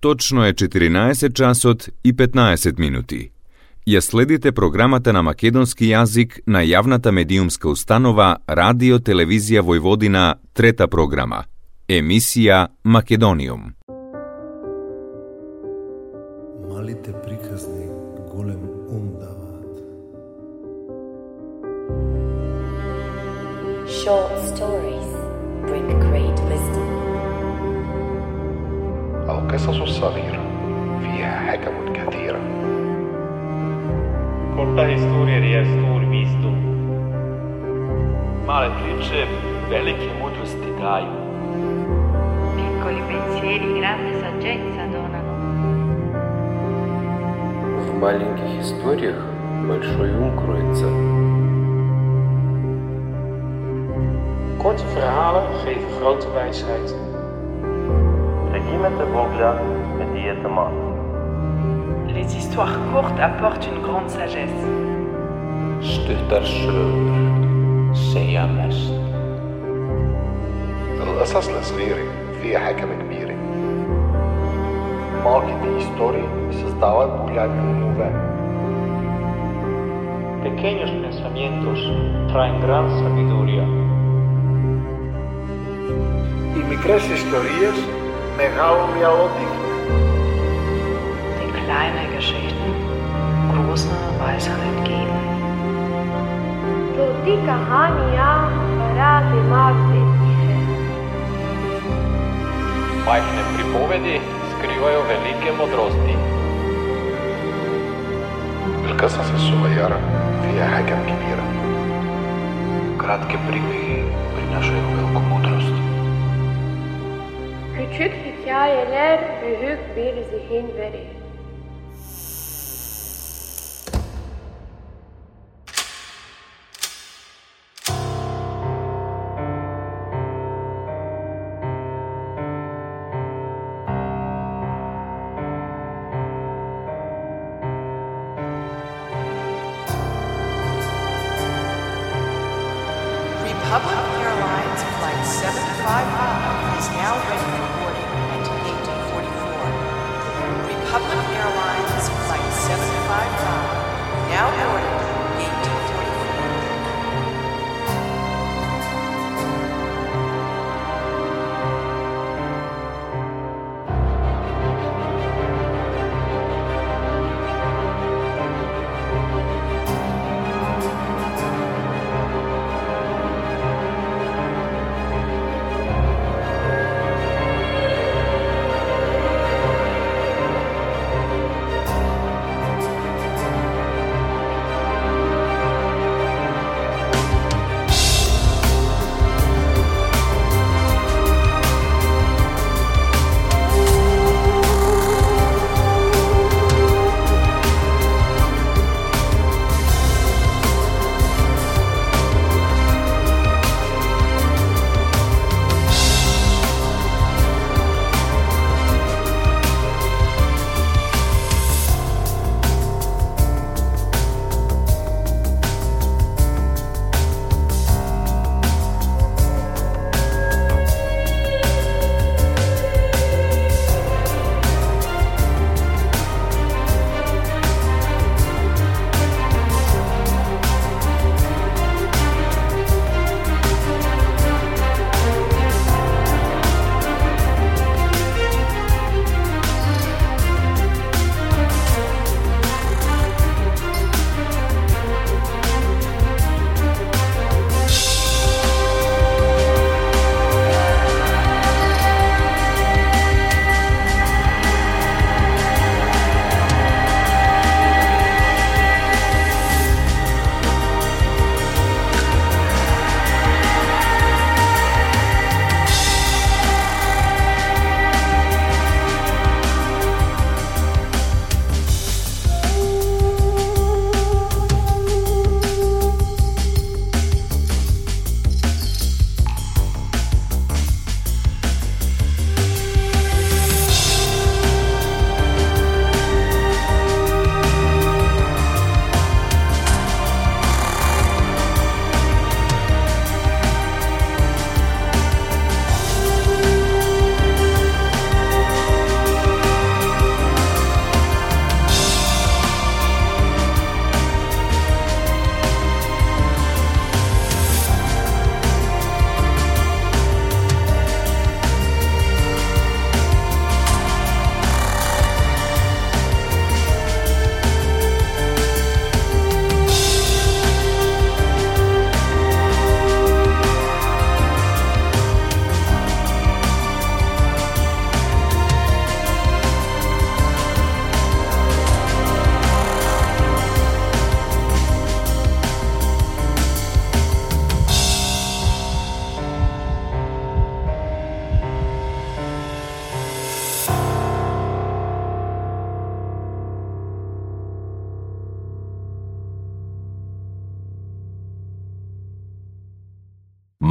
Точно е 14 часот и 15 минути. Ја следите програмата на македонски јазик на јавната медиумска установа Радио Телевизија Војводина, трета програма. Емисија Македониум. Малите приказни голем ум даваат. Short stories القصص الصغيرة فيها حكم كثيرة Korta historijer je stor visdom. Male priče velike mudrosti daju. Piccoli pensieri, grande saggezza donano. В маленьких историях большой ум кроется. Korte verhalen geven grote wijsheid. L'immense là me dit aisément. Les histoires courtes apportent une grande sagesse. Stuttar sögur segja mest. القصص لصغيرة فيها حكمة كبيرة. Малки ти истории създават големи умове. Pequeños pensamientos traen gran sabiduría. Y mi micres historias μεγάλου μυαλότυχη. Die kleine Geschichten große Weisheit geben. Tudi kahania ja, radi magni tihe. Majhne pripovedi skrivajo velike modrosti. القصص الصغيرة فيها حكم كبيرة. Кратки припеви принашаjo veliko modrosti. Küçük hikayeler büyük bir zihin verir.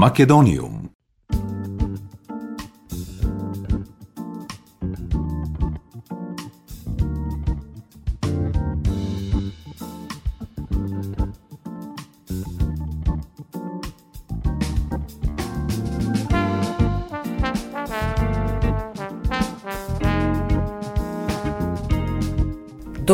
Македониум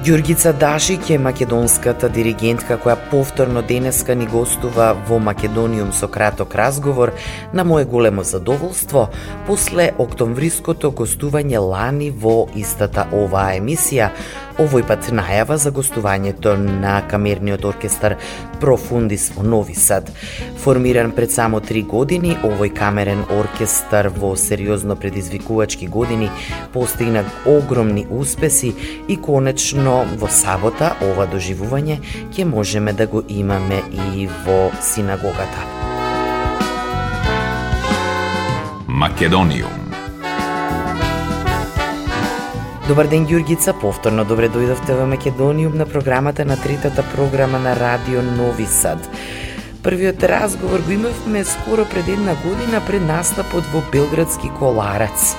Ѓургица Дашик е македонската диригентка која повторно денеска ни гостува во Македониум со краток разговор. На мое големо задоволство после октомвриското гостување лани во истата оваа емисија, овој пат најава за гостувањето на камерниот оркестар Профундис во Нови Сад. Формиран пред само три години, овој камерен оркестар во сериозно предизвикувачки години постигна огромни успеси и конечно во сабота ова доживување ќе можеме да го имаме и во синагогата. Македониум Добар ден, Ѓургица. Повторно добре дојдовте во Македониум на програмата на третата програма на Радио Нови Сад. Првиот разговор го имавме скоро пред една година пред настапот во Белградски коларац.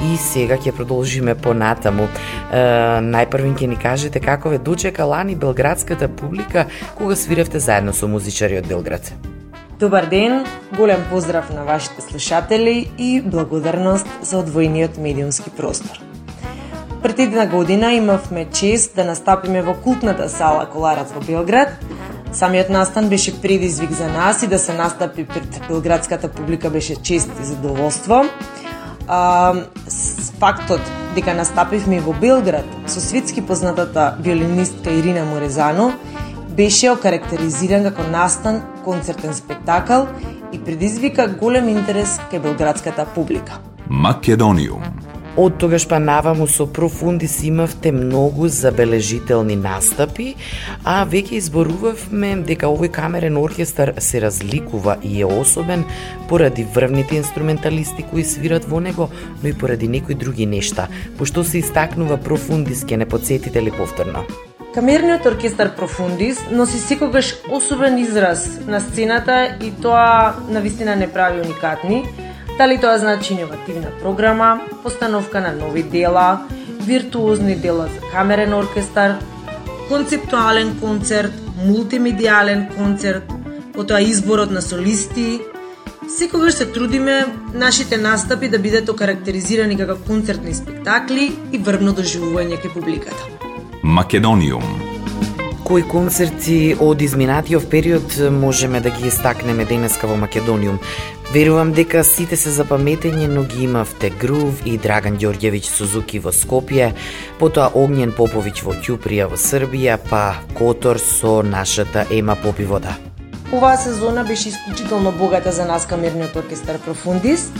И сега ќе продолжиме понатаму. Е, најпрвин ќе ни кажете како ве дочека лани белградската публика кога свиревте заедно со музичари од Белград. Добар ден, голем поздрав на вашите слушатели и благодарност за одвоениот медиумски простор. Пред една година имавме чест да настапиме во култната сала Коларац во Белград. Самиот настан беше предизвик за нас и да се настапи пред белградската публика беше чест и задоволство. А, фактот дека настапивме во Белград со светски познатата виолинистка Ирина Морезано беше окарактеризиран како настан концертен спектакл и предизвика голем интерес кај белградската публика. Македониум Од тогаш па наваму со профундис имавте многу забележителни настапи, а веќе изборувавме дека овој камерен оркестар се разликува и е особен поради врвните инструменталисти кои свират во него, но и поради некои други нешта. Пошто се истакнува профундис, ке не подсетите ли повторно? Камерниот оркестар Профундис носи секогаш особен израз на сцената и тоа на вистина не прави уникатни, Дали тоа значи иновативна програма, постановка на нови дела, виртуозни дела за камерен оркестар, концептуален концерт, мултимедиален концерт, потоа изборот на солисти, Секогаш се трудиме нашите настапи да бидат окарактеризирани како концертни спектакли и врвно доживување кај публиката. Македониум Кои концерти од изминатиот период можеме да ги истакнеме денеска во Македониум? Верувам дека сите се запаметени, но ги имавте Грув и Драган Ѓорѓевиќ Сузуки во Скопје, потоа Огњен Поповиќ во Ќуприја во Србија, па Котор со нашата Ема Попивода. Оваа сезона беше исклучително богата за нас камерниот оркестар Профундис,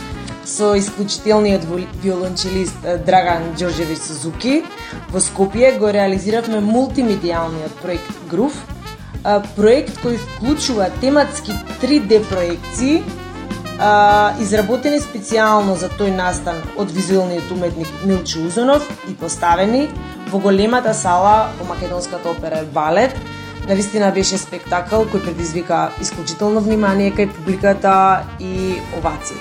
со исклучителниот виолончелист Драган Ѓорѓевиќ Сузуки. Во Скопје го реализиравме мултимедијалниот проект Грув, проект кој вклучува тематски 3D проекции а, изработени специјално за тој настан од визуелниот уметник Милчо Узонов и поставени во големата сала во Македонската опера и балет. Навистина беше спектакл кој предизвика исклучително внимание кај публиката и овации.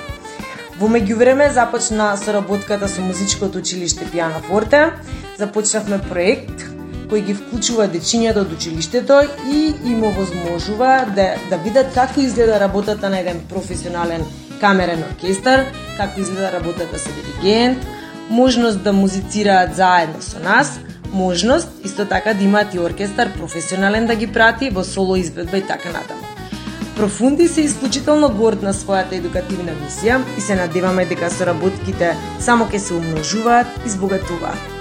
Во меѓувреме започна соработката со музичкото училиште Пиано Форте. Започнавме проект кој ги вклучува дечињата од училиштето и им овозможува да, да видат како изгледа работата на еден професионален камерен оркестар, како изгледа работата со диригент, можност да музицираат заедно со нас, можност исто така да имаат и оркестар професионален да ги прати во соло изведба и така натаму. Профунди се исклучително горд на својата едукативна мисија и се надеваме дека соработките само ќе се умножуваат и збогатуваат.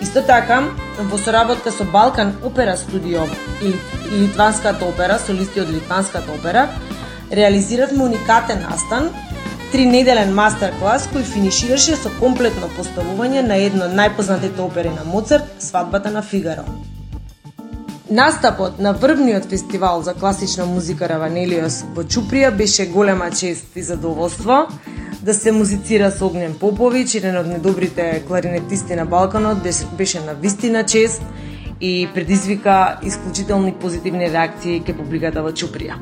Исто така, во соработка со Балкан Опера Студио и Литванската опера, солисти од Литванската опера, реализиравме уникатен настан, три неделен мастер-клас кој финишираше со комплетно поставување на едно од најпознатите опери на Моцарт, Свадбата на Фигаро. Настапот на врвниот фестивал за класична музика Раванелиос во Чуприја беше голема чест и задоволство да се музицира со Огнен Попович, еден од недобрите кларинетисти на Балканот, беше на вистина чест и предизвика исклучителни позитивни реакции ке публиката во Чуприја.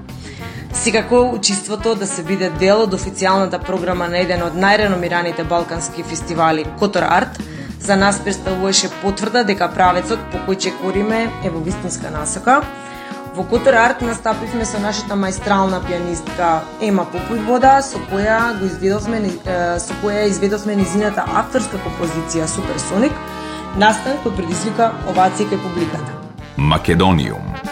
Секако учиството да се биде дел од официјалната програма на еден од најреномираните балкански фестивали Котор Арт, за нас представуваше потврда дека правецот по кој чекориме е во вистинска насока. Во Котор Арт настапивме со нашата мајстрална пианистка Ема Попујвода, со која го изведовме со која изведовме низината авторска композиција Суперсоник, настан кој предизвика овации кај публиката. Македониум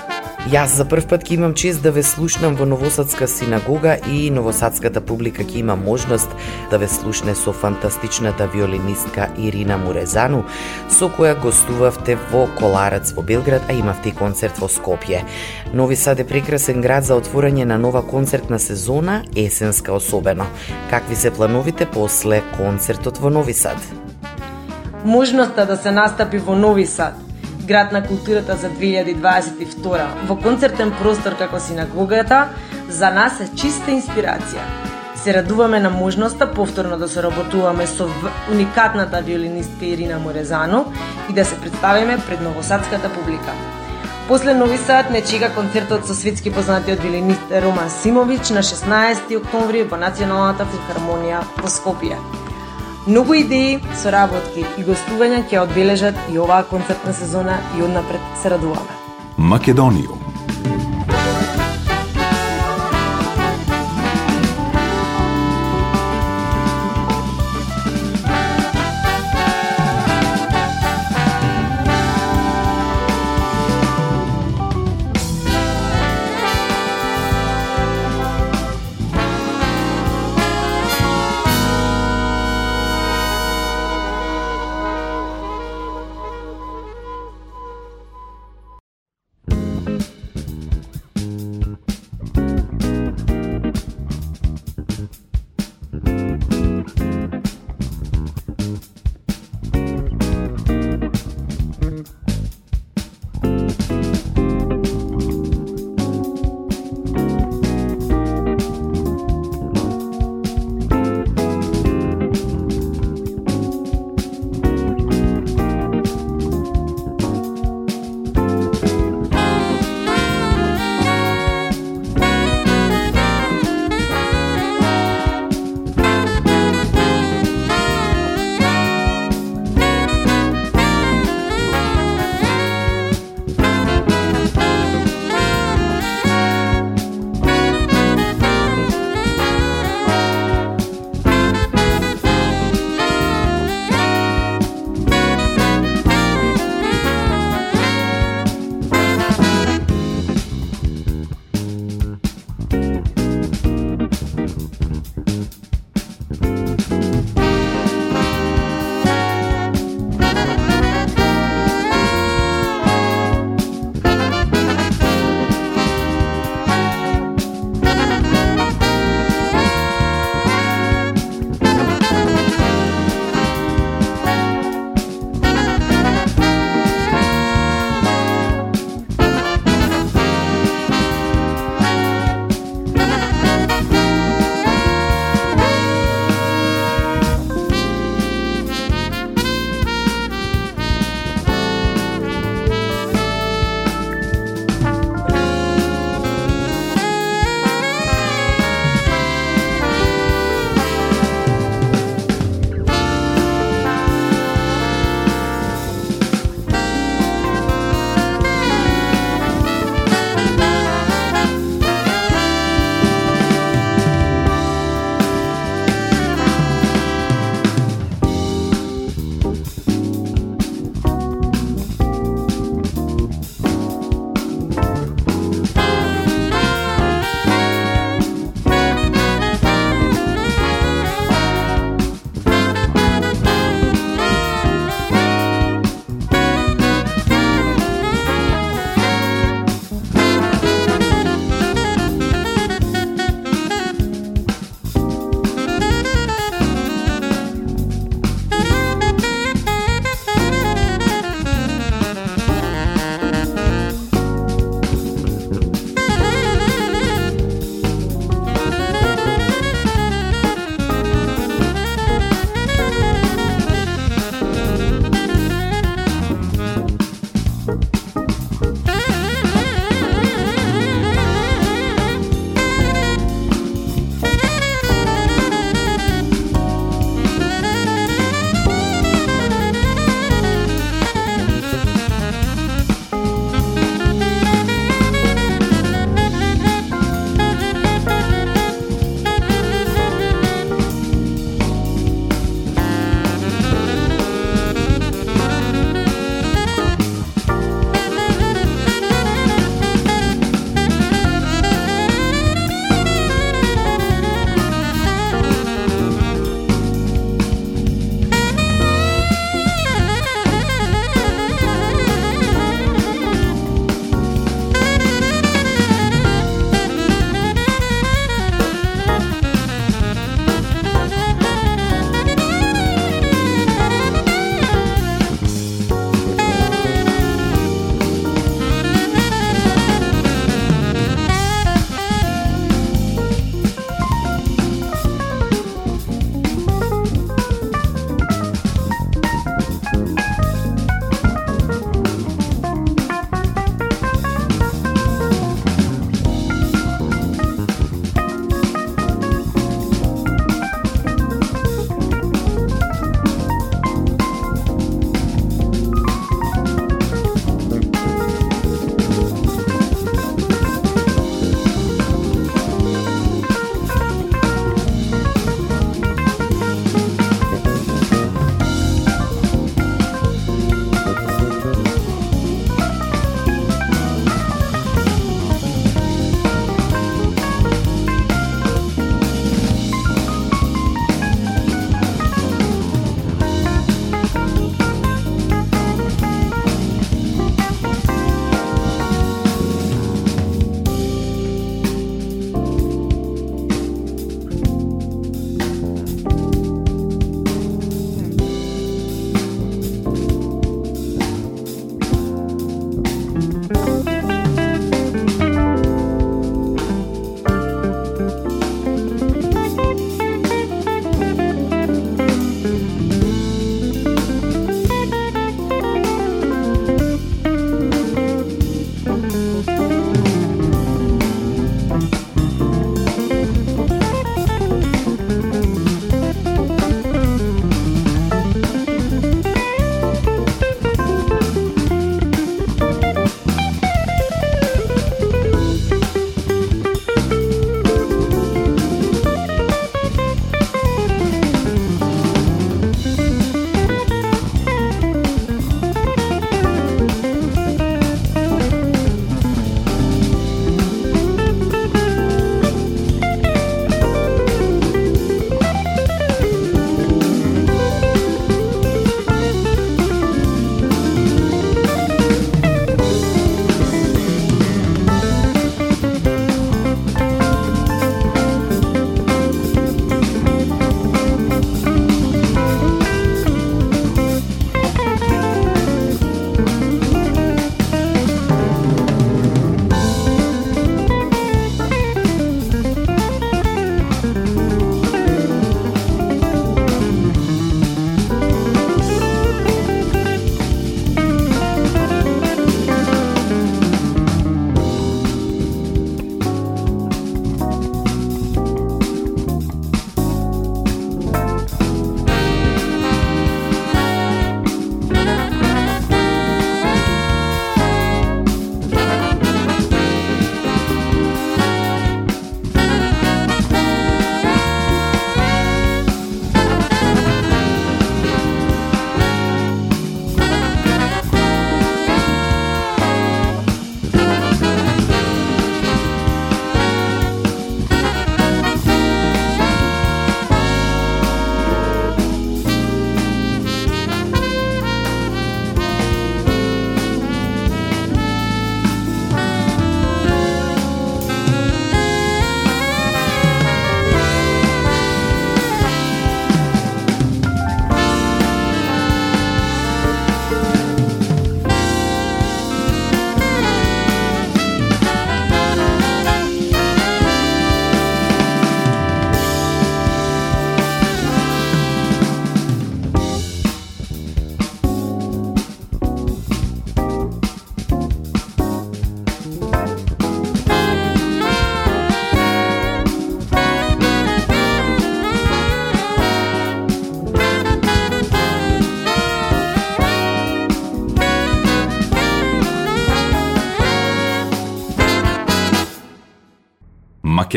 Јас за прв пат ќе имам чест да ве слушнам во Новосадска синагога и Новосадската публика ќе има можност да ве слушне со фантастичната виолинистка Ирина Мурезану, со која гостувавте во Коларец во Белград, а имавте и концерт во Скопје. Нови Сад е прекрасен град за отворање на нова концертна сезона, есенска особено. Какви се плановите после концертот во Нови Сад? Можноста да се настапи во Нови Сад град на културата за 2022 во концертен простор како синагогата, за нас е чиста инспирација. Се радуваме на можноста повторно да соработуваме со уникатната виолинистка Ирина Морезано и да се представиме пред новосадската публика. После Нови Сад не чека концертот со светски познатиот виолинист Роман Симович на 16 октомври во Националната филхармонија во Скопје. Многу идеи, соработки и гостувања ќе одбележат и оваа концертна сезона и однапред се радуваме. Македониум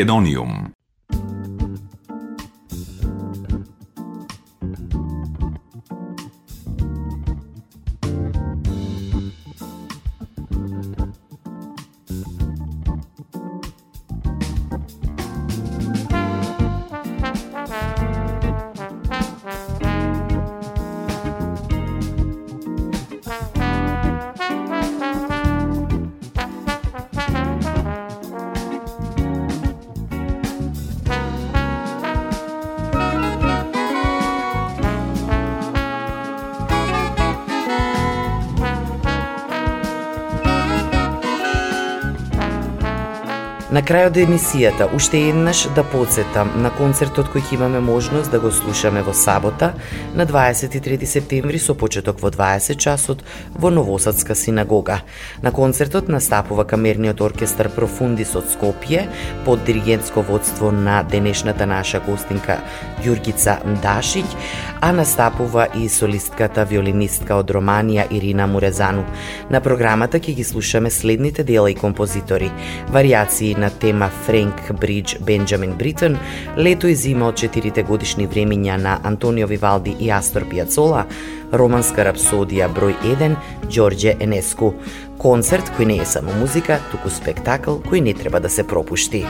Македониум. Крајот од емисијата, уште еднаш да подсетам на концертот кој ќе имаме можност да го слушаме во сабота на 23 септември со почеток во 20 часот во Новосадска синагога. На концертот настапува камерниот оркестар Профундис од Скопје под диригентско водство на денешната наша гостинка Јургица Дашиќ, а настапува и солистката виолинистка од Романија Ирина Мурезану. На програмата ќе ги слушаме следните дела и композитори: варијации на тема Френк Бридж Бенджамин Бритон, Лето и зима од четирите годишни времиња на Антонио Вивалди и Астор Пиацола, Романска рапсодија број 1 Ѓорѓе Енеску. Концерт кој не е само музика, туку спектакл кој не треба да се пропушти.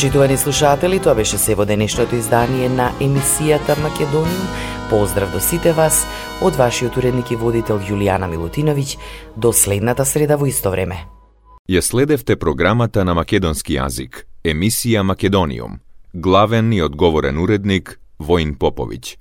Почитувани слушатели, тоа беше се во денешното издание на емисијата Македониум. Поздрав до сите вас од вашиот уредник и водител Јулијана Милутиновиќ до следната среда во исто време. Ја следевте програмата на македонски јазик, емисија Македониум. Главен и одговорен уредник Воин Поповиќ.